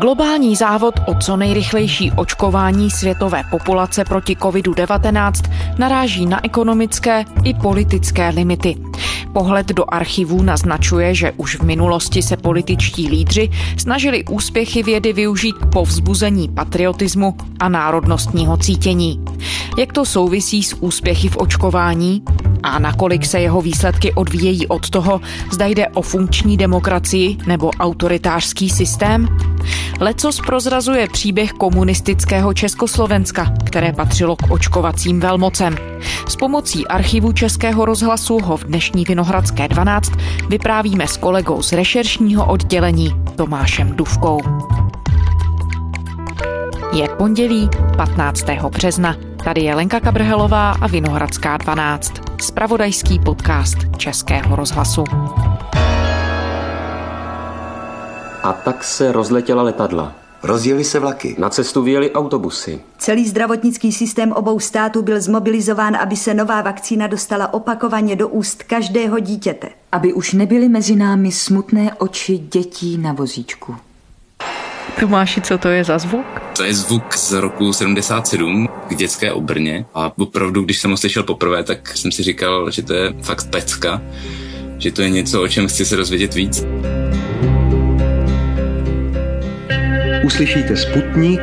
Globální závod o co nejrychlejší očkování světové populace proti COVID-19 naráží na ekonomické i politické limity. Pohled do archivů naznačuje, že už v minulosti se političtí lídři snažili úspěchy vědy využít k povzbuzení patriotismu a národnostního cítění. Jak to souvisí s úspěchy v očkování? A nakolik se jeho výsledky odvíjejí od toho, zda jde o funkční demokracii nebo autoritářský systém? Lecos prozrazuje příběh komunistického Československa, které patřilo k očkovacím velmocem. S pomocí archivu Českého rozhlasu ho v dnešní Vinohradské 12 vyprávíme s kolegou z rešeršního oddělení Tomášem Duvkou. Je pondělí 15. března. Tady je Lenka Kabrhelová a Vinohradská 12. Spravodajský podcast Českého rozhlasu. A tak se rozletěla letadla. Rozjeli se vlaky. Na cestu vyjeli autobusy. Celý zdravotnický systém obou států byl zmobilizován, aby se nová vakcína dostala opakovaně do úst každého dítěte. Aby už nebyly mezi námi smutné oči dětí na vozíčku. Tomáši, co to je za zvuk? To je zvuk z roku 77 k dětské obrně a opravdu, když jsem ho slyšel poprvé, tak jsem si říkal, že to je fakt pecka, že to je něco, o čem chci se dozvědět víc. Uslyšíte Sputnik,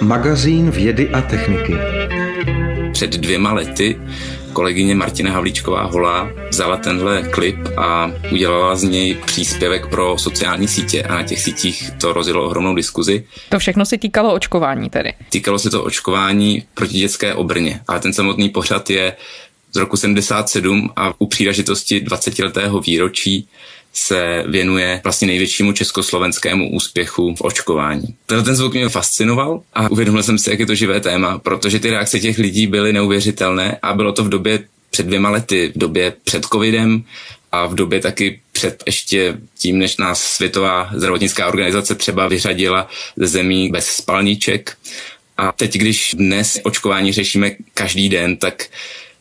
magazín vědy a techniky. Před dvěma lety kolegyně Martina Havlíčková Holá vzala tenhle klip a udělala z něj příspěvek pro sociální sítě a na těch sítích to rozjelo ohromnou diskuzi. To všechno se týkalo očkování tedy. Týkalo se to očkování proti dětské obrně, ale ten samotný pořad je z roku 77 a u příležitosti 20. letého výročí se věnuje vlastně největšímu československému úspěchu v očkování. Tenhle ten zvuk mě fascinoval a uvědomil jsem si, jak je to živé téma, protože ty reakce těch lidí byly neuvěřitelné a bylo to v době před dvěma lety, v době před covidem a v době taky před ještě tím, než nás Světová zdravotnická organizace třeba vyřadila ze zemí bez spalníček. A teď, když dnes očkování řešíme každý den, tak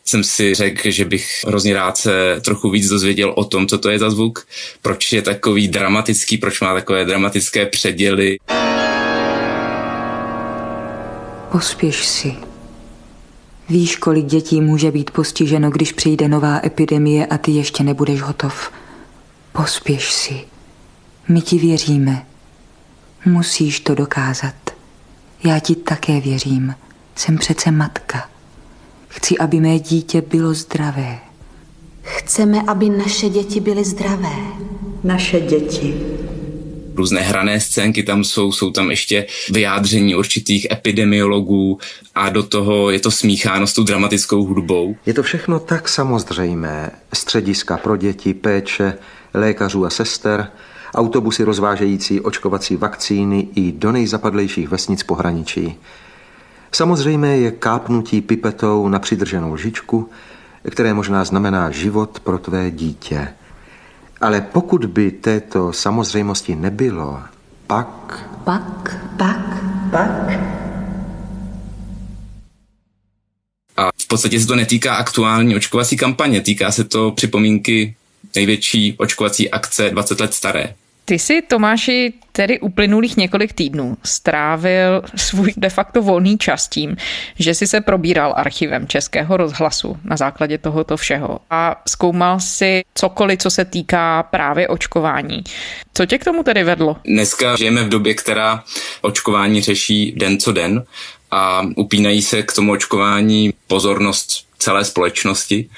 jsem si řekl, že bych hrozně rád se trochu víc dozvěděl o tom, co to je za zvuk, proč je takový dramatický, proč má takové dramatické předěly. Pospěš si. Víš, kolik dětí může být postiženo, když přijde nová epidemie a ty ještě nebudeš hotov. Pospěš si. My ti věříme. Musíš to dokázat. Já ti také věřím. Jsem přece matka. Chci, aby mé dítě bylo zdravé. Chceme, aby naše děti byly zdravé. Naše děti. Různé hrané scénky tam jsou, jsou tam ještě vyjádření určitých epidemiologů a do toho je to smícháno s tou dramatickou hudbou. Je to všechno tak samozřejmé. Střediska pro děti, péče, lékařů a sester, autobusy rozvážející očkovací vakcíny i do nejzapadlejších vesnic pohraničí. Samozřejmě je kápnutí pipetou na přidrženou lžičku, které možná znamená život pro tvé dítě. Ale pokud by této samozřejmosti nebylo, pak... Pak, pak, pak... A v podstatě se to netýká aktuální očkovací kampaně, týká se to připomínky největší očkovací akce 20 let staré. Ty si, Tomáši, tedy uplynulých několik týdnů strávil svůj de facto volný čas tím, že si se probíral archivem Českého rozhlasu na základě tohoto všeho a zkoumal si cokoliv, co se týká právě očkování. Co tě k tomu tedy vedlo? Dneska žijeme v době, která očkování řeší den co den a upínají se k tomu očkování pozornost celé společnosti.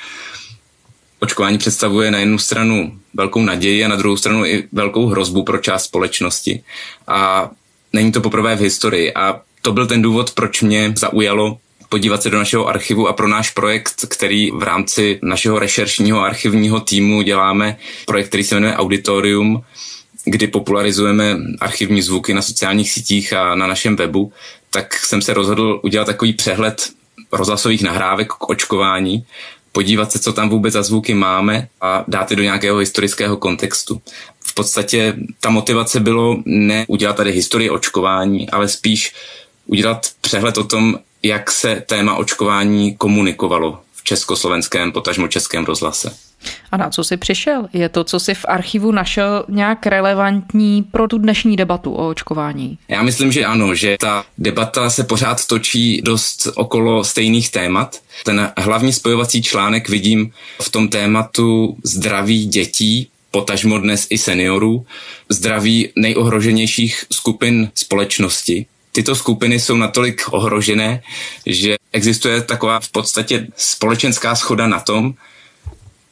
Očkování představuje na jednu stranu velkou naději a na druhou stranu i velkou hrozbu pro část společnosti. A není to poprvé v historii. A to byl ten důvod, proč mě zaujalo podívat se do našeho archivu a pro náš projekt, který v rámci našeho rešeršního archivního týmu děláme, projekt, který se jmenuje Auditorium, kdy popularizujeme archivní zvuky na sociálních sítích a na našem webu, tak jsem se rozhodl udělat takový přehled rozhlasových nahrávek k očkování podívat se, co tam vůbec za zvuky máme a dát je do nějakého historického kontextu. V podstatě ta motivace bylo ne udělat tady historii očkování, ale spíš udělat přehled o tom, jak se téma očkování komunikovalo v československém, potažmo českém rozhlase. A na co jsi přišel? Je to, co jsi v archivu našel, nějak relevantní pro tu dnešní debatu o očkování? Já myslím, že ano, že ta debata se pořád točí dost okolo stejných témat. Ten hlavní spojovací článek vidím v tom tématu zdraví dětí, potažmo dnes i seniorů, zdraví nejohroženějších skupin společnosti. Tyto skupiny jsou natolik ohrožené, že existuje taková v podstatě společenská schoda na tom,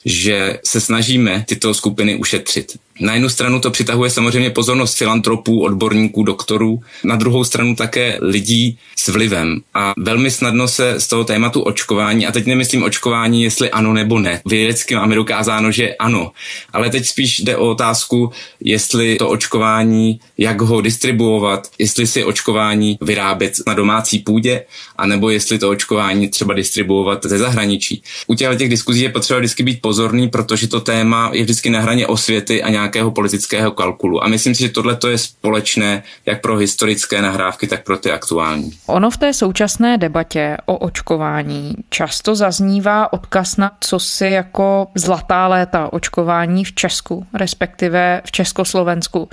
že se snažíme tyto skupiny ušetřit. Na jednu stranu to přitahuje samozřejmě pozornost filantropů, odborníků, doktorů, na druhou stranu také lidí s vlivem. A velmi snadno se z toho tématu očkování, a teď nemyslím očkování, jestli ano nebo ne. Vědecky máme dokázáno, že ano. Ale teď spíš jde o otázku, jestli to očkování, jak ho distribuovat, jestli si očkování vyrábět na domácí půdě, anebo jestli to očkování třeba distribuovat ze zahraničí. U těch diskuzí je potřeba vždycky být pozorný, protože to téma je vždycky na hraně osvěty a nějak nějakého politického kalkulu. A myslím si, že tohle je společné jak pro historické nahrávky, tak pro ty aktuální. Ono v té současné debatě o očkování často zaznívá odkaz na co si jako zlatá léta očkování v Česku, respektive v Československu.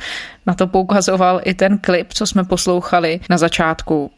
Na to poukazoval i ten klip, co jsme poslouchali na začátku.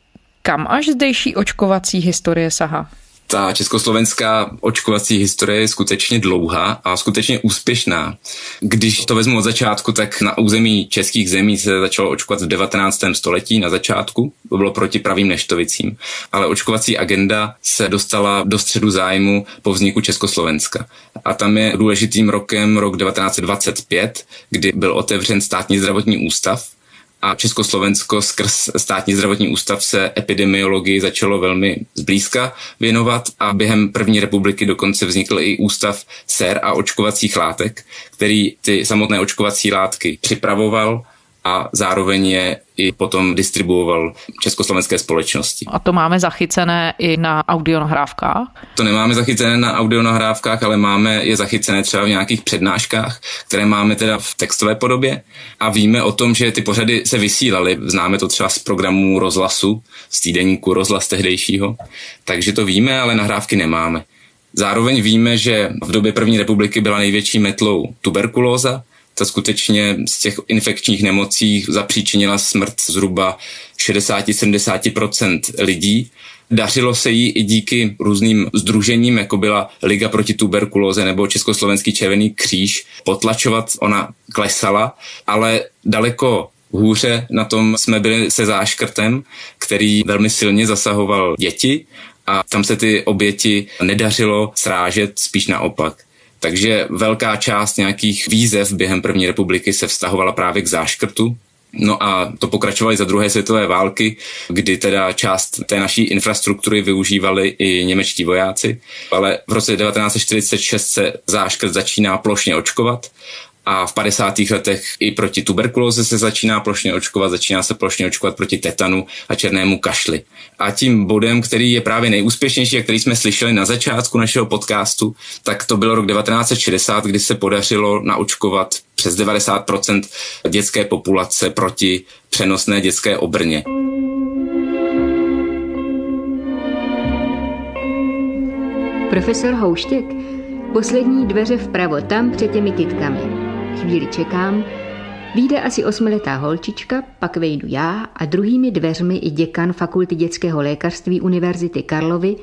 Kam až zdejší očkovací historie sahá? Ta československá očkovací historie je skutečně dlouhá a skutečně úspěšná. Když to vezmu od začátku, tak na území českých zemí se začalo očkovat v 19. století na začátku. To bylo proti pravým neštovicím. Ale očkovací agenda se dostala do středu zájmu po vzniku Československa. A tam je důležitým rokem rok 1925, kdy byl otevřen státní zdravotní ústav, a Československo skrz státní zdravotní ústav se epidemiologii začalo velmi zblízka věnovat a během první republiky dokonce vznikl i ústav sér a očkovacích látek, který ty samotné očkovací látky připravoval a zároveň je i potom distribuoval československé společnosti. A to máme zachycené i na audionahrávkách? To nemáme zachycené na audionahrávkách, ale máme je zachycené třeba v nějakých přednáškách, které máme teda v textové podobě a víme o tom, že ty pořady se vysílaly. Známe to třeba z programu rozhlasu, z týdeníku rozhlas tehdejšího, takže to víme, ale nahrávky nemáme. Zároveň víme, že v době první republiky byla největší metlou tuberkulóza, ta skutečně z těch infekčních nemocí zapříčinila smrt zhruba 60-70% lidí. Dařilo se jí i díky různým združením, jako byla Liga proti tuberkulóze nebo Československý červený kříž, potlačovat. Ona klesala, ale daleko hůře na tom jsme byli se záškrtem, který velmi silně zasahoval děti a tam se ty oběti nedařilo srážet, spíš naopak. Takže velká část nějakých výzev během první republiky se vztahovala právě k záškrtu, No a to pokračovali za druhé světové války, kdy teda část té naší infrastruktury využívali i němečtí vojáci, ale v roce 1946 se záškrt začíná plošně očkovat a v 50. letech i proti tuberkulóze se začíná plošně očkovat, začíná se plošně očkovat proti tetanu a černému kašli. A tím bodem, který je právě nejúspěšnější a který jsme slyšeli na začátku našeho podcastu, tak to byl rok 1960, kdy se podařilo naočkovat přes 90% dětské populace proti přenosné dětské obrně. Profesor Houštěk, poslední dveře vpravo, tam před těmi kytkami. Chvíli čekám, Výjde asi osmiletá holčička, pak vejdu já a druhými dveřmi i děkan Fakulty dětského lékařství Univerzity Karlovy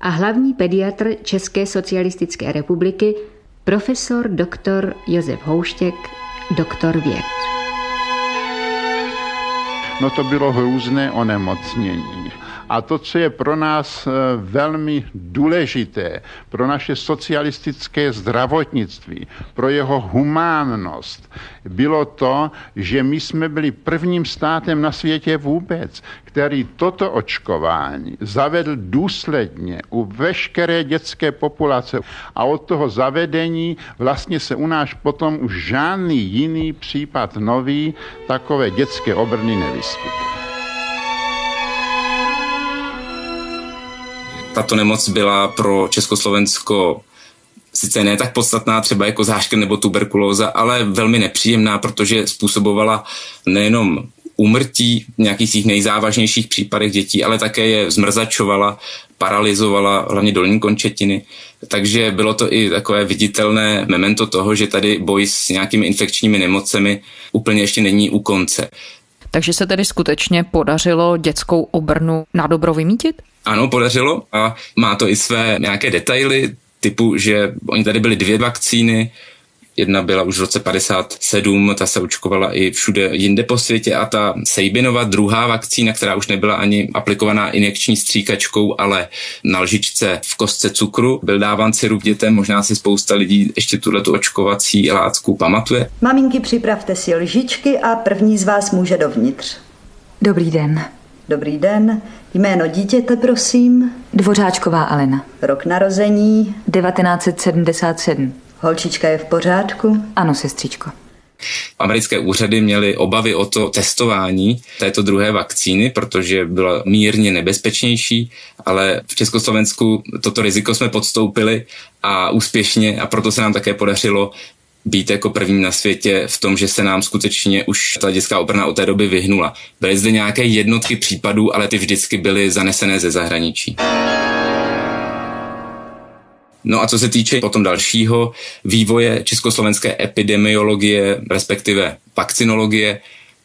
a hlavní pediatr České socialistické republiky, profesor doktor Josef Houštěk, doktor věd. No to bylo hrůzné onemocnění. A to, co je pro nás eh, velmi důležité, pro naše socialistické zdravotnictví, pro jeho humánnost, bylo to, že my jsme byli prvním státem na světě vůbec, který toto očkování zavedl důsledně u veškeré dětské populace. A od toho zavedení vlastně se u nás potom už žádný jiný případ nový takové dětské obrny nevyskytl. Tato nemoc byla pro Československo sice ne tak podstatná třeba jako záškr nebo tuberkulóza, ale velmi nepříjemná, protože způsobovala nejenom úmrtí v nějakých těch nejzávažnějších případech dětí, ale také je zmrzačovala, paralizovala hlavně dolní končetiny. Takže bylo to i takové viditelné memento toho, že tady boj s nějakými infekčními nemocemi úplně ještě není u konce. Takže se tedy skutečně podařilo dětskou obrnu na dobro vymítit? Ano, podařilo a má to i své nějaké detaily, typu, že oni tady byly dvě vakcíny, Jedna byla už v roce 57, ta se očkovala i všude jinde po světě a ta Sejbinova druhá vakcína, která už nebyla ani aplikovaná injekční stříkačkou, ale na lžičce v kostce cukru, byl dáván sirup dětem, možná si spousta lidí ještě tuhle tu očkovací látku pamatuje. Maminky, připravte si lžičky a první z vás může dovnitř. Dobrý den. Dobrý den. Jméno dítěte, prosím. Dvořáčková Alena. Rok narození. 1977. Holčička je v pořádku? Ano, sestřičko. Americké úřady měly obavy o to testování této druhé vakcíny, protože byla mírně nebezpečnější, ale v Československu toto riziko jsme podstoupili a úspěšně a proto se nám také podařilo být jako první na světě v tom, že se nám skutečně už ta dětská obrana od té doby vyhnula. Byly zde nějaké jednotky případů, ale ty vždycky byly zanesené ze zahraničí. No a co se týče potom dalšího vývoje československé epidemiologie, respektive vakcinologie,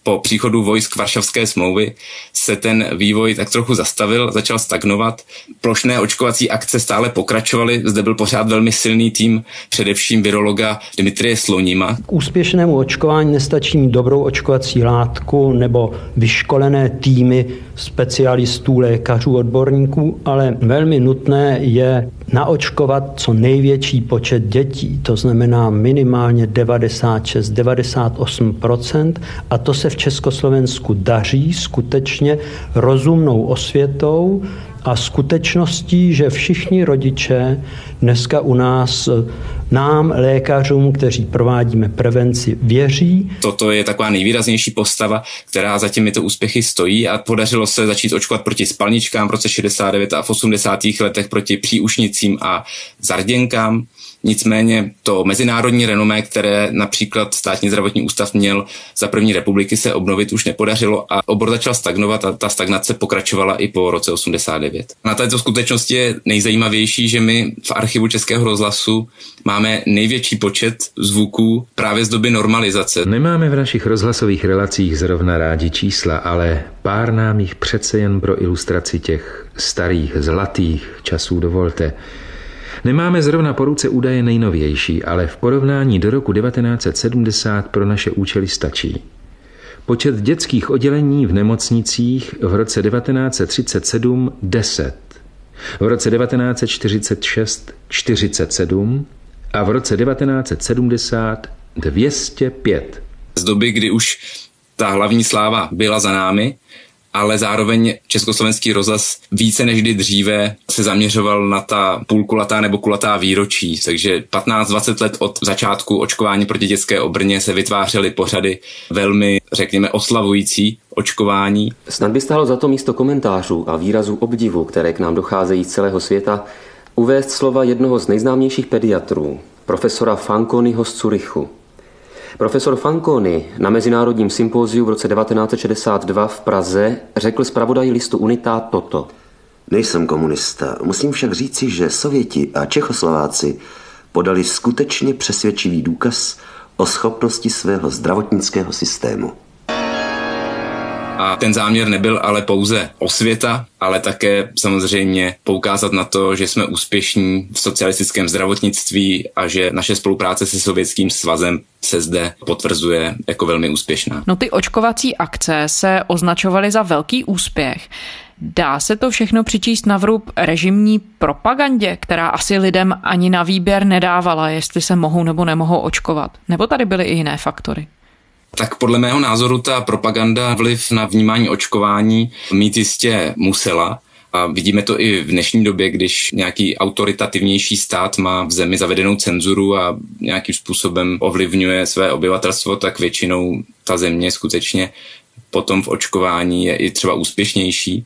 po příchodu vojsk Varšavské smlouvy se ten vývoj tak trochu zastavil, začal stagnovat. Plošné očkovací akce stále pokračovaly, zde byl pořád velmi silný tým, především virologa Dimitrie Slonima. K úspěšnému očkování nestačí dobrou očkovací látku nebo vyškolené týmy specialistů, lékařů, odborníků, ale velmi nutné je naočkovat co největší počet dětí, to znamená minimálně 96-98%, a to se v Československu daří skutečně rozumnou osvětou a skutečností, že všichni rodiče dneska u nás nám, lékařům, kteří provádíme prevenci, věří. Toto je taková nejvýraznější postava, která za těmito úspěchy stojí a podařilo se začít očkovat proti spalničkám v roce 69 a v 80. letech proti příušnicím a zarděnkám. Nicméně to mezinárodní renomé, které například státní zdravotní ústav měl za první republiky, se obnovit už nepodařilo a obor začal stagnovat a ta stagnace pokračovala i po roce 89. Na této skutečnosti je nejzajímavější, že my v archivu Českého rozhlasu máme největší počet zvuků právě z doby normalizace. Nemáme v našich rozhlasových relacích zrovna rádi čísla, ale pár nám jich přece jen pro ilustraci těch starých, zlatých časů dovolte. Nemáme zrovna po ruce údaje nejnovější, ale v porovnání do roku 1970 pro naše účely stačí. Počet dětských oddělení v nemocnicích v roce 1937 10, v roce 1946 47 a v roce 1970 205. Z doby, kdy už ta hlavní sláva byla za námi, ale zároveň československý rozhlas více než kdy dříve se zaměřoval na ta půlkulatá nebo kulatá výročí, takže 15-20 let od začátku očkování proti dětské obrně se vytvářely pořady velmi, řekněme, oslavující očkování. Snad by stálo za to místo komentářů a výrazů obdivu, které k nám docházejí z celého světa, uvést slova jednoho z nejznámějších pediatrů, profesora Fanconiho z Curychu. Profesor Fanconi na Mezinárodním sympóziu v roce 1962 v Praze řekl zpravodaji listu Unita toto. Nejsem komunista, musím však říci, že Sověti a Čechoslováci podali skutečně přesvědčivý důkaz o schopnosti svého zdravotnického systému. A ten záměr nebyl ale pouze osvěta, ale také samozřejmě poukázat na to, že jsme úspěšní v socialistickém zdravotnictví a že naše spolupráce se Sovětským svazem se zde potvrzuje jako velmi úspěšná. No ty očkovací akce se označovaly za velký úspěch. Dá se to všechno přičíst na vrub režimní propagandě, která asi lidem ani na výběr nedávala, jestli se mohou nebo nemohou očkovat? Nebo tady byly i jiné faktory? Tak podle mého názoru ta propaganda vliv na vnímání očkování mít jistě musela. A vidíme to i v dnešní době, když nějaký autoritativnější stát má v zemi zavedenou cenzuru a nějakým způsobem ovlivňuje své obyvatelstvo, tak většinou ta země skutečně potom v očkování je i třeba úspěšnější.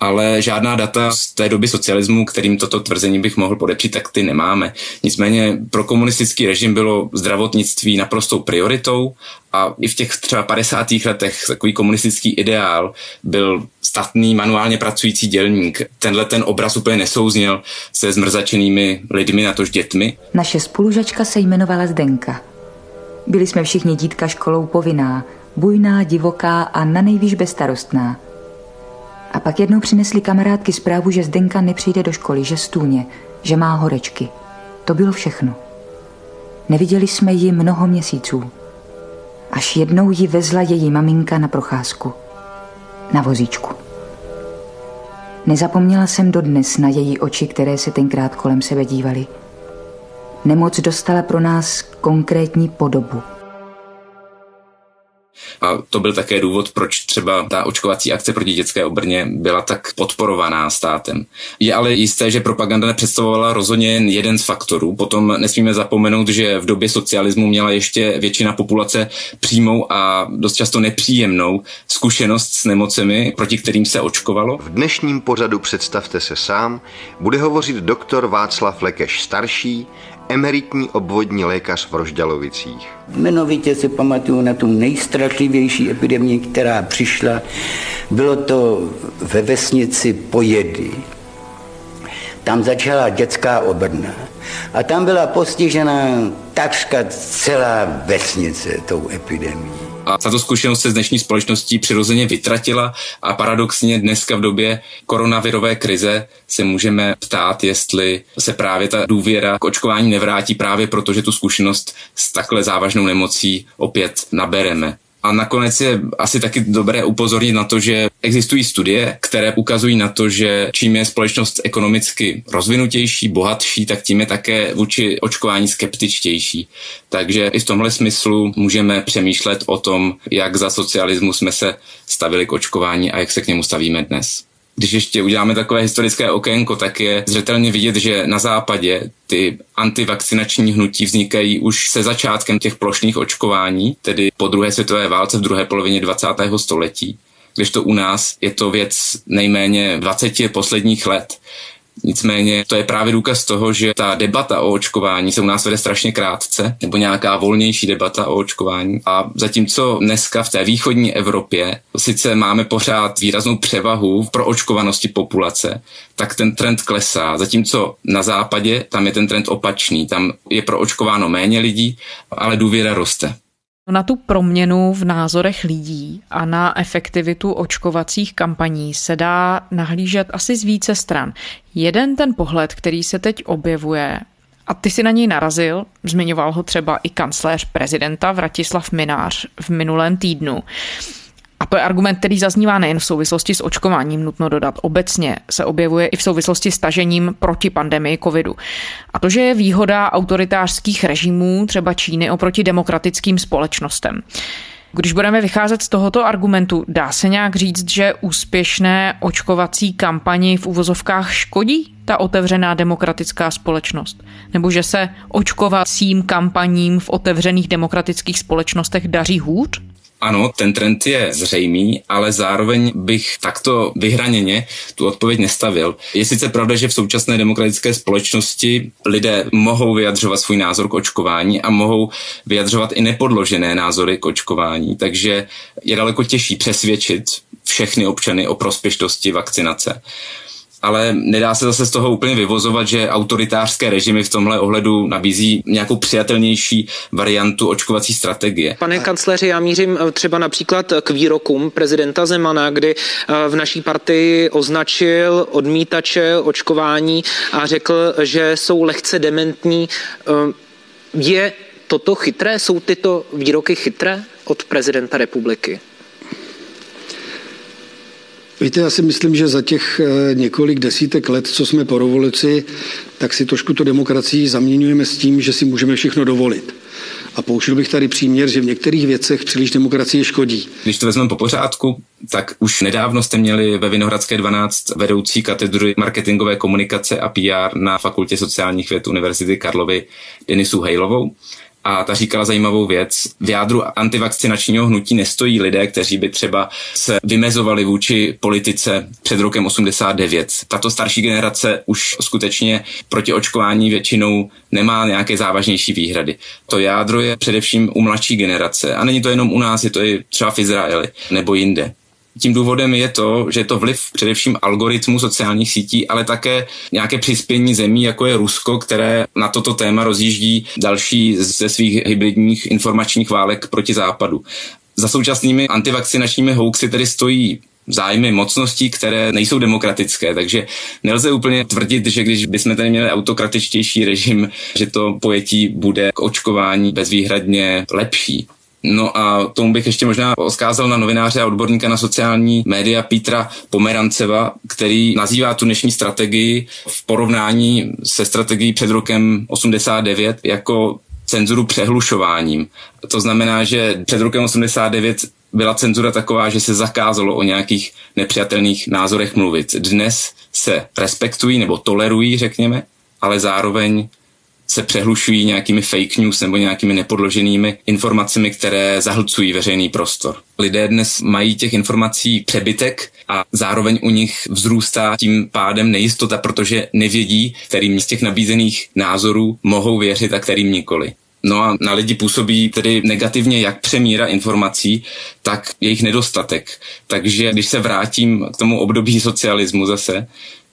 Ale žádná data z té doby socialismu, kterým toto tvrzení bych mohl podepřít, tak ty nemáme. Nicméně pro komunistický režim bylo zdravotnictví naprostou prioritou a i v těch třeba 50. letech takový komunistický ideál byl statný, manuálně pracující dělník. Tenhle ten obraz úplně nesouzněl se zmrzačenými lidmi, na tož dětmi. Naše spolužačka se jmenovala Zdenka. Byli jsme všichni dítka školou povinná, bujná, divoká a na nejvýš bezstarostná. A pak jednou přinesli kamarádky zprávu, že Zdenka nepřijde do školy, že stůně, že má horečky. To bylo všechno. Neviděli jsme ji mnoho měsíců. Až jednou ji vezla její maminka na procházku. Na vozíčku. Nezapomněla jsem dodnes na její oči, které se tenkrát kolem sebe dívaly. Nemoc dostala pro nás konkrétní podobu. A to byl také důvod, proč třeba ta očkovací akce proti dětské obrně byla tak podporovaná státem. Je ale jisté, že propaganda nepředstavovala rozhodně jen jeden z faktorů. Potom nesmíme zapomenout, že v době socialismu měla ještě většina populace přímou a dost často nepříjemnou zkušenost s nemocemi, proti kterým se očkovalo. V dnešním pořadu Představte se sám bude hovořit doktor Václav Lekeš starší, emeritní obvodní lékař v Rožďalovicích. Jmenovitě si pamatuju na tu nejstrašlivější epidemii, která přišla. Bylo to ve vesnici Pojedy. Tam začala dětská obrna. A tam byla postižena takřka celá vesnice tou epidemií. A tato zkušenost se z dnešní společností přirozeně vytratila a paradoxně dneska v době koronavirové krize se můžeme ptát, jestli se právě ta důvěra k očkování nevrátí právě proto, že tu zkušenost s takhle závažnou nemocí opět nabereme. A nakonec je asi taky dobré upozornit na to, že existují studie, které ukazují na to, že čím je společnost ekonomicky rozvinutější, bohatší, tak tím je také vůči očkování skeptičtější. Takže i v tomhle smyslu můžeme přemýšlet o tom, jak za socialismu jsme se stavili k očkování a jak se k němu stavíme dnes. Když ještě uděláme takové historické okénko, tak je zřetelně vidět, že na západě ty antivakcinační hnutí vznikají už se začátkem těch plošných očkování, tedy po druhé světové válce v druhé polovině 20. století. Když to u nás je to věc nejméně 20 posledních let. Nicméně to je právě důkaz toho, že ta debata o očkování se u nás vede strašně krátce, nebo nějaká volnější debata o očkování. A zatímco dneska v té východní Evropě sice máme pořád výraznou převahu pro očkovanosti populace, tak ten trend klesá. Zatímco na západě tam je ten trend opačný. Tam je pro očkováno méně lidí, ale důvěra roste. Na tu proměnu v názorech lidí a na efektivitu očkovacích kampaní se dá nahlížet asi z více stran. Jeden ten pohled, který se teď objevuje, a ty si na něj narazil, zmiňoval ho třeba i kancléř prezidenta Vratislav Minář v minulém týdnu, to je argument, který zaznívá nejen v souvislosti s očkováním, nutno dodat. Obecně se objevuje i v souvislosti s tažením proti pandemii covidu. A to, že je výhoda autoritářských režimů, třeba Číny, oproti demokratickým společnostem. Když budeme vycházet z tohoto argumentu, dá se nějak říct, že úspěšné očkovací kampani v uvozovkách škodí ta otevřená demokratická společnost? Nebo že se očkovacím kampaním v otevřených demokratických společnostech daří hůř? Ano, ten trend je zřejmý, ale zároveň bych takto vyhraněně tu odpověď nestavil. Je sice pravda, že v současné demokratické společnosti lidé mohou vyjadřovat svůj názor k očkování a mohou vyjadřovat i nepodložené názory k očkování, takže je daleko těžší přesvědčit všechny občany o prospěšnosti vakcinace ale nedá se zase z toho úplně vyvozovat, že autoritářské režimy v tomhle ohledu nabízí nějakou přijatelnější variantu očkovací strategie. Pane kancléři, já mířím eh, třeba například k výrokům prezidenta Zemana, kdy eh, v naší partii označil odmítače očkování a řekl, že jsou lehce dementní. Eh, je toto chytré? Jsou tyto výroky chytré od prezidenta republiky? Víte, já si myslím, že za těch eh, několik desítek let, co jsme po revoluci, tak si trošku to demokracii zaměňujeme s tím, že si můžeme všechno dovolit. A použil bych tady příměr, že v některých věcech příliš demokracie škodí. Když to vezmeme po pořádku, tak už nedávno jste měli ve Vinohradské 12 vedoucí katedry marketingové komunikace a PR na Fakultě sociálních věd Univerzity Karlovy Denisu Hejlovou. A ta říkala zajímavou věc. V jádru antivakcinačního hnutí nestojí lidé, kteří by třeba se vymezovali vůči politice před rokem 89. Tato starší generace už skutečně proti očkování většinou nemá nějaké závažnější výhrady. To jádro je především u mladší generace a není to jenom u nás, je to i třeba v Izraeli nebo jinde. Tím důvodem je to, že je to vliv především algoritmů sociálních sítí, ale také nějaké přispění zemí, jako je Rusko, které na toto téma rozjíždí další ze svých hybridních informačních válek proti západu. Za současnými antivakcinačními hoaxy tedy stojí zájmy mocností, které nejsou demokratické, takže nelze úplně tvrdit, že když bychom tady měli autokratičtější režim, že to pojetí bude k očkování bezvýhradně lepší. No a tomu bych ještě možná oskázal na novináře a odborníka na sociální média Petra Pomeranceva, který nazývá tu dnešní strategii v porovnání se strategií před rokem 89 jako cenzuru přehlušováním. To znamená, že před rokem 89 byla cenzura taková, že se zakázalo o nějakých nepřijatelných názorech mluvit. Dnes se respektují nebo tolerují, řekněme, ale zároveň se přehlušují nějakými fake news nebo nějakými nepodloženými informacemi, které zahlcují veřejný prostor. Lidé dnes mají těch informací přebytek a zároveň u nich vzrůstá tím pádem nejistota, protože nevědí, kterým z těch nabízených názorů mohou věřit a kterým nikoli. No a na lidi působí tedy negativně jak přemíra informací, tak jejich nedostatek. Takže když se vrátím k tomu období socialismu zase,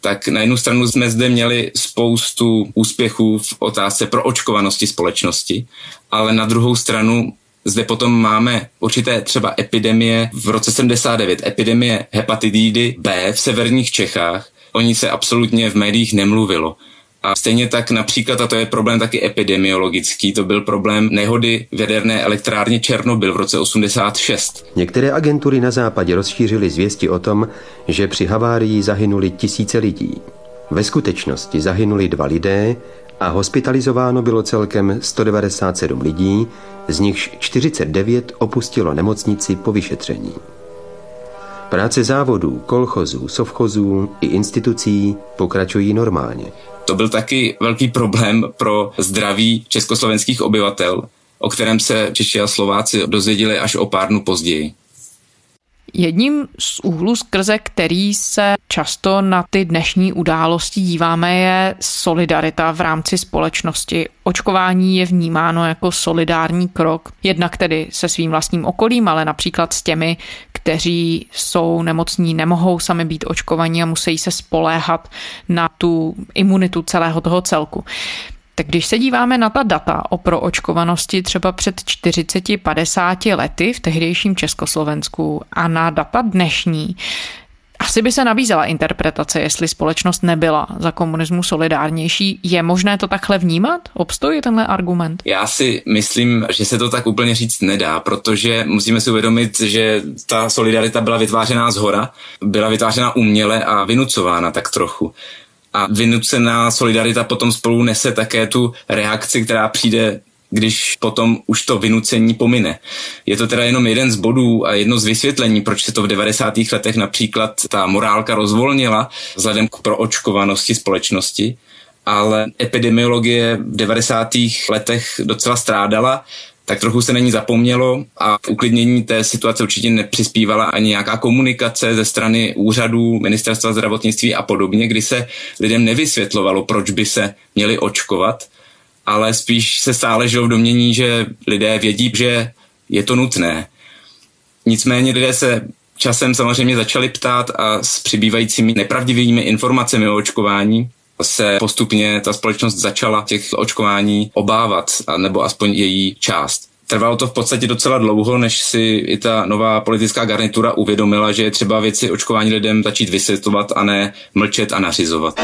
tak na jednu stranu jsme zde měli spoustu úspěchů v otázce pro očkovanosti společnosti, ale na druhou stranu zde potom máme určité třeba epidemie v roce 79, epidemie hepatitidy B v severních Čechách. O ní se absolutně v médiích nemluvilo. A stejně tak například, a to je problém taky epidemiologický, to byl problém nehody v jaderné elektrárně Černobyl v roce 86. Některé agentury na západě rozšířily zvěsti o tom, že při havárii zahynuli tisíce lidí. Ve skutečnosti zahynuli dva lidé a hospitalizováno bylo celkem 197 lidí, z nichž 49 opustilo nemocnici po vyšetření. Práce závodů, kolchozů, sovchozů i institucí pokračují normálně. To byl taky velký problém pro zdraví československých obyvatel, o kterém se Češi a Slováci dozvěděli až o pár dnů později. Jedním z úhlů skrze který se často na ty dnešní události díváme je solidarita v rámci společnosti. Očkování je vnímáno jako solidární krok, jednak tedy se svým vlastním okolím, ale například s těmi, kteří jsou nemocní, nemohou sami být očkovaní a musí se spoléhat na tu imunitu celého toho celku. Tak když se díváme na ta data o proočkovanosti třeba před 40-50 lety v tehdejším Československu a na data dnešní, asi by se nabízela interpretace, jestli společnost nebyla za komunismu solidárnější. Je možné to takhle vnímat? Obstojí tenhle argument? Já si myslím, že se to tak úplně říct nedá, protože musíme si uvědomit, že ta solidarita byla vytvářená z hora, byla vytvářena uměle a vynucována tak trochu. A vynucená solidarita potom spolu nese také tu reakci, která přijde když potom už to vynucení pomine. Je to teda jenom jeden z bodů a jedno z vysvětlení, proč se to v 90. letech například ta morálka rozvolnila vzhledem k proočkovanosti společnosti, ale epidemiologie v 90. letech docela strádala tak trochu se není zapomnělo a k uklidnění té situace určitě nepřispívala ani nějaká komunikace ze strany úřadů, ministerstva zdravotnictví a podobně, kdy se lidem nevysvětlovalo, proč by se měli očkovat, ale spíš se stále žilo v domění, že lidé vědí, že je to nutné. Nicméně lidé se časem samozřejmě začali ptát a s přibývajícími nepravdivými informacemi o očkování se postupně ta společnost začala těch očkování obávat, nebo aspoň její část. Trvalo to v podstatě docela dlouho, než si i ta nová politická garnitura uvědomila, že je třeba věci očkování lidem začít vysvětlovat a ne mlčet a nařizovat.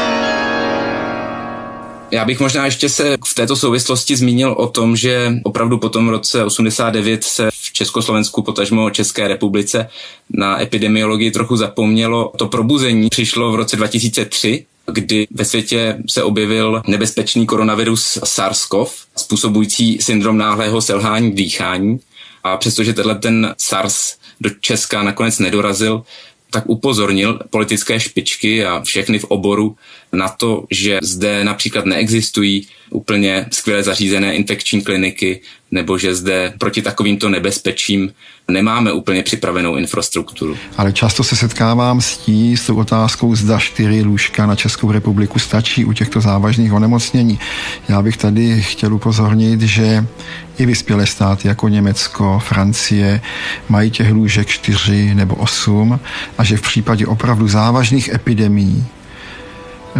Já bych možná ještě se v této souvislosti zmínil o tom, že opravdu po tom roce 89 se v Československu, potažmo České republice, na epidemiologii trochu zapomnělo. To probuzení přišlo v roce 2003, kdy ve světě se objevil nebezpečný koronavirus SARS-CoV, způsobující syndrom náhlého selhání dýchání. A přestože tenhle ten SARS do Česka nakonec nedorazil, tak upozornil politické špičky a všechny v oboru na to, že zde například neexistují úplně skvěle zařízené infekční kliniky nebo že zde proti takovýmto nebezpečím nemáme úplně připravenou infrastrukturu. Ale často se setkávám s tí, s tou otázkou, zda čtyři lůžka na Českou republiku stačí u těchto závažných onemocnění. Já bych tady chtěl upozornit, že i vyspělé státy jako Německo, Francie mají těch lůžek čtyři nebo osm a že v případě opravdu závažných epidemií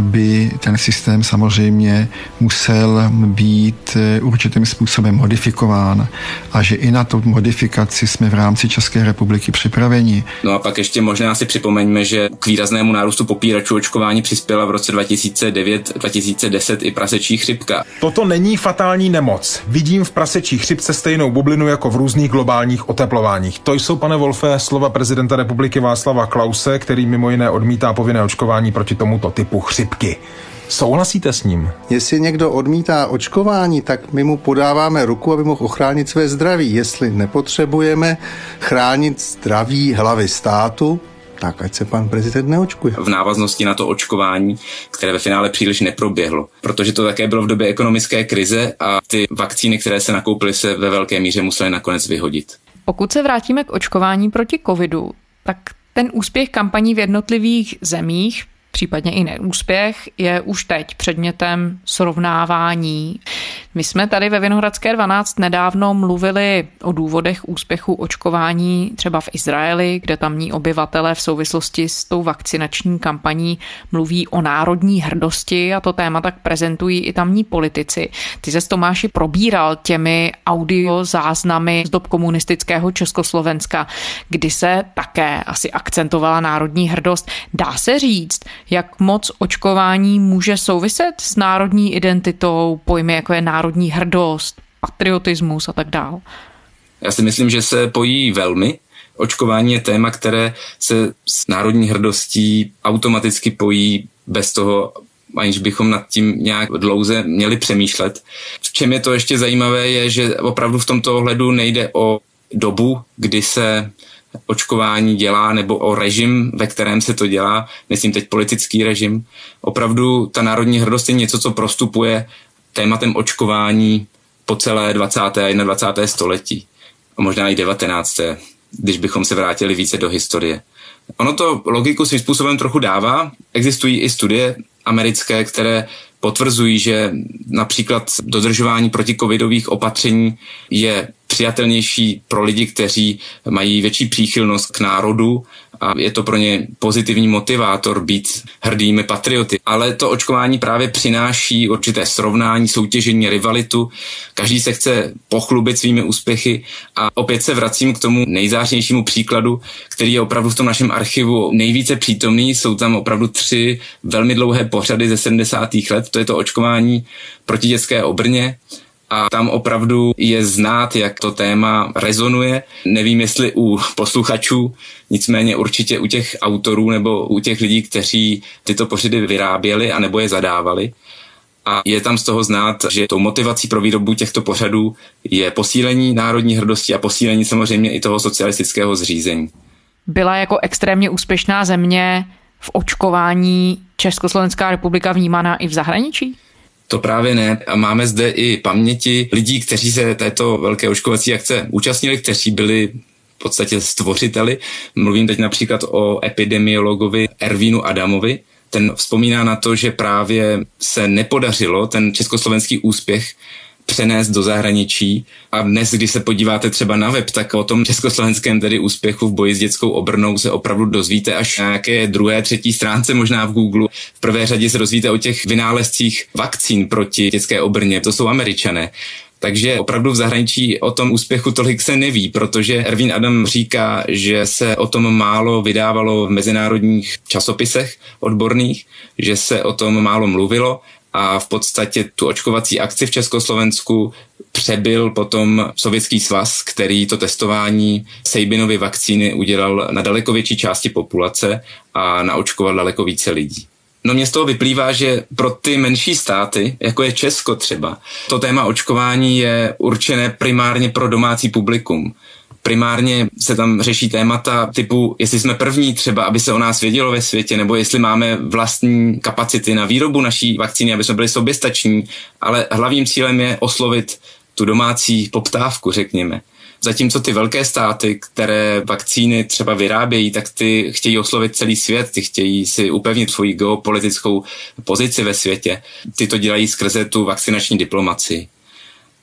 by ten systém samozřejmě musel být eh, určitým způsobem modifikován a že i na tu modifikaci jsme v rámci České republiky připraveni. No a pak ještě možná si připomeňme, že k výraznému nárůstu popíračů očkování přispěla v roce 2009-2010 i prasečí chřipka. Toto není fatální nemoc. Vidím v prasečí chřipce stejnou bublinu jako v různých globálních oteplováních. To jsou, pane Wolfe, slova prezidenta republiky Václava Klause, který mimo jiné odmítá povinné očkování proti tomuto typu chřipky chřipky. Souhlasíte s ním? Jestli někdo odmítá očkování, tak my mu podáváme ruku, aby mohl ochránit své zdraví. Jestli nepotřebujeme chránit zdraví hlavy státu, tak ať se pan prezident neočkuje. V návaznosti na to očkování, které ve finále příliš neproběhlo, protože to také bylo v době ekonomické krize a ty vakcíny, které se nakoupily, se ve velké míře musely nakonec vyhodit. Pokud se vrátíme k očkování proti covidu, tak ten úspěch kampaní v jednotlivých zemích případně i neúspěch, je už teď předmětem srovnávání. My jsme tady ve Vinohradské 12 nedávno mluvili o důvodech úspěchu očkování třeba v Izraeli, kde tamní obyvatele v souvislosti s tou vakcinační kampaní mluví o národní hrdosti a to téma tak prezentují i tamní politici. Ty se Tomáši probíral těmi audio záznamy z dob komunistického Československa, kdy se také asi akcentovala národní hrdost. Dá se říct, jak moc očkování může souviset s národní identitou, pojmy jako je národní hrdost, patriotismus a tak dále? Já si myslím, že se pojí velmi. Očkování je téma, které se s národní hrdostí automaticky pojí bez toho, aniž bychom nad tím nějak dlouze měli přemýšlet. V čem je to ještě zajímavé, je, že opravdu v tomto ohledu nejde o dobu, kdy se očkování dělá, nebo o režim, ve kterém se to dělá, myslím teď politický režim. Opravdu ta národní hrdost je něco, co prostupuje tématem očkování po celé 20. a 21. století. Možná i 19. když bychom se vrátili více do historie. Ono to logiku svým způsobem trochu dává. Existují i studie americké, které potvrzují, že například dodržování protikovidových opatření je přijatelnější pro lidi, kteří mají větší příchylnost k národu a je to pro ně pozitivní motivátor být hrdými patrioty. Ale to očkování právě přináší určité srovnání, soutěžení, rivalitu. Každý se chce pochlubit svými úspěchy a opět se vracím k tomu nejzářnějšímu příkladu, který je opravdu v tom našem archivu nejvíce přítomný. Jsou tam opravdu tři velmi dlouhé pořady ze 70. let. To je to očkování proti dětské obrně, a tam opravdu je znát, jak to téma rezonuje. Nevím, jestli u posluchačů, nicméně určitě u těch autorů nebo u těch lidí, kteří tyto pořady vyráběli a nebo je zadávali. A je tam z toho znát, že tou motivací pro výrobu těchto pořadů je posílení národní hrdosti a posílení samozřejmě i toho socialistického zřízení. Byla jako extrémně úspěšná země v očkování Československá republika vnímána i v zahraničí? To právě ne. A máme zde i paměti lidí, kteří se této velké očkovací akce účastnili, kteří byli v podstatě stvořiteli. Mluvím teď například o epidemiologovi Ervínu Adamovi. Ten vzpomíná na to, že právě se nepodařilo ten československý úspěch přenést do zahraničí. A dnes, když se podíváte třeba na web, tak o tom československém tedy úspěchu v boji s dětskou obrnou se opravdu dozvíte až na nějaké druhé, třetí stránce možná v Google. V prvé řadě se dozvíte o těch vynálezcích vakcín proti dětské obrně. To jsou američané. Takže opravdu v zahraničí o tom úspěchu tolik se neví, protože Erwin Adam říká, že se o tom málo vydávalo v mezinárodních časopisech odborných, že se o tom málo mluvilo a v podstatě tu očkovací akci v Československu přebyl potom Sovětský svaz, který to testování Sejbinovy vakcíny udělal na daleko větší části populace a naočkoval daleko více lidí. No mě z toho vyplývá, že pro ty menší státy, jako je Česko třeba, to téma očkování je určené primárně pro domácí publikum primárně se tam řeší témata typu, jestli jsme první třeba, aby se o nás vědělo ve světě, nebo jestli máme vlastní kapacity na výrobu naší vakcíny, aby jsme byli soběstační, ale hlavním cílem je oslovit tu domácí poptávku, řekněme. Zatímco ty velké státy, které vakcíny třeba vyrábějí, tak ty chtějí oslovit celý svět, ty chtějí si upevnit svoji geopolitickou pozici ve světě. Ty to dělají skrze tu vakcinační diplomaci.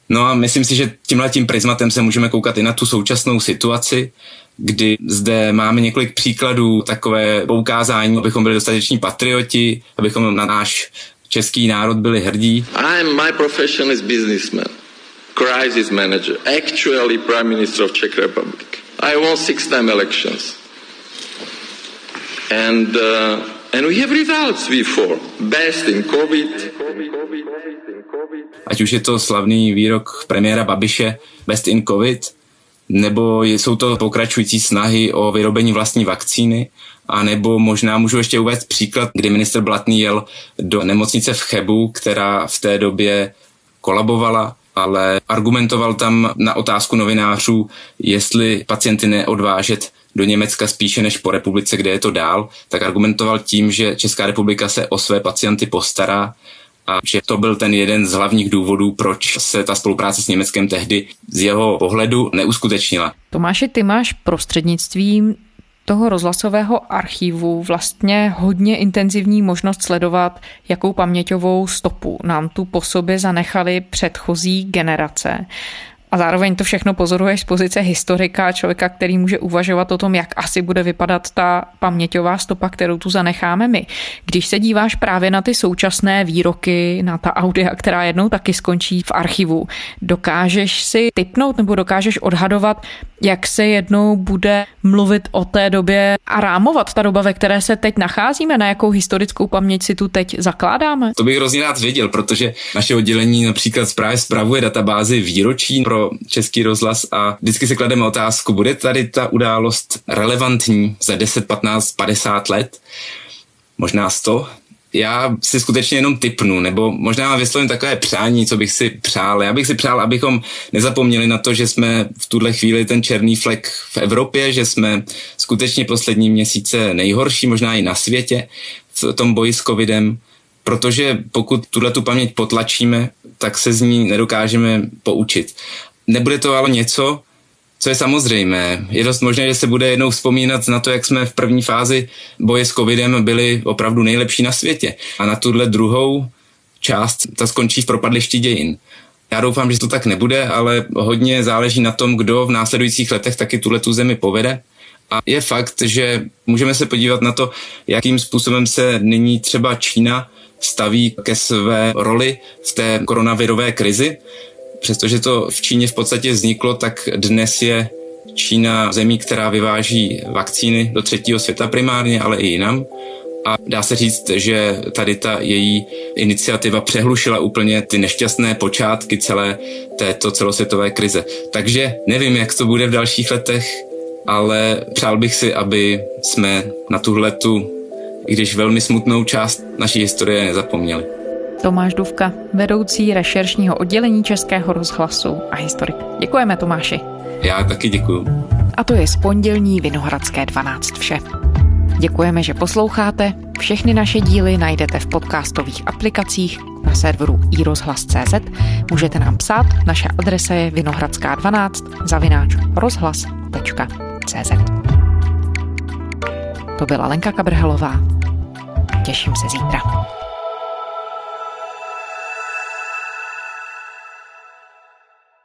No a myslím si, že tímhle tím prismatem se můžeme koukat i na tu současnou situaci, kdy zde máme několik příkladů takové poukázání, abychom byli dostateční patrioti, abychom na náš český národ byli hrdí. I'm, my profession is businessman, crisis manager, actually prime minister of Czech Republic. I won six time elections. And, uh, and we have results before. Best in COVID. Ať už je to slavný výrok premiéra Babiše Best in COVID, nebo jsou to pokračující snahy o vyrobení vlastní vakcíny, a nebo možná můžu ještě uvést příklad, kdy minister Blatný jel do nemocnice v Chebu, která v té době kolabovala, ale argumentoval tam na otázku novinářů, jestli pacienty neodvážet do Německa spíše než po republice, kde je to dál, tak argumentoval tím, že Česká republika se o své pacienty postará a že to byl ten jeden z hlavních důvodů, proč se ta spolupráce s Německem tehdy z jeho pohledu neuskutečnila. Tomáši, ty máš prostřednictvím toho rozhlasového archivu vlastně hodně intenzivní možnost sledovat, jakou paměťovou stopu nám tu po sobě zanechali předchozí generace. A zároveň to všechno pozoruješ z pozice historika, člověka, který může uvažovat o tom, jak asi bude vypadat ta paměťová stopa, kterou tu zanecháme my. Když se díváš právě na ty současné výroky, na ta audia, která jednou taky skončí v archivu, dokážeš si typnout nebo dokážeš odhadovat, jak se jednou bude mluvit o té době a rámovat ta doba, ve které se teď nacházíme, na jakou historickou paměť si tu teď zakládáme? To bych hrozně rád věděl, protože naše oddělení například právě zpravuje databázy výročí pro Český rozhlas a vždycky si klademe otázku, bude tady ta událost relevantní za 10, 15, 50 let, možná 100, já si skutečně jenom typnu, nebo možná vyslovím takové přání, co bych si přál. Já bych si přál, abychom nezapomněli na to, že jsme v tuhle chvíli ten černý flek v Evropě, že jsme skutečně poslední měsíce nejhorší, možná i na světě v tom boji s covidem, protože pokud tuhle tu paměť potlačíme, tak se z ní nedokážeme poučit. Nebude to ale něco, co je samozřejmé. Je dost možné, že se bude jednou vzpomínat na to, jak jsme v první fázi boje s covidem byli opravdu nejlepší na světě. A na tuhle druhou část ta skončí v propadlišti dějin. Já doufám, že to tak nebude, ale hodně záleží na tom, kdo v následujících letech taky tuhle tu zemi povede. A je fakt, že můžeme se podívat na to, jakým způsobem se nyní třeba Čína staví ke své roli v té koronavirové krizi přestože to v Číně v podstatě vzniklo, tak dnes je Čína zemí, která vyváží vakcíny do třetího světa primárně, ale i jinam. A dá se říct, že tady ta její iniciativa přehlušila úplně ty nešťastné počátky celé této celosvětové krize. Takže nevím, jak to bude v dalších letech, ale přál bych si, aby jsme na tuhle tu, i když velmi smutnou část naší historie nezapomněli. Tomáš Duvka, vedoucí rešeršního oddělení Českého rozhlasu a historik. Děkujeme Tomáši. Já taky děkuju. A to je z pondělní Vinohradské 12 vše. Děkujeme, že posloucháte. Všechny naše díly najdete v podcastových aplikacích na serveru iRozhlas.cz. Můžete nám psát, naše adresa je vinohradská12 zavináč rozhlas.cz. To byla Lenka Kabrhelová. Těším se zítra.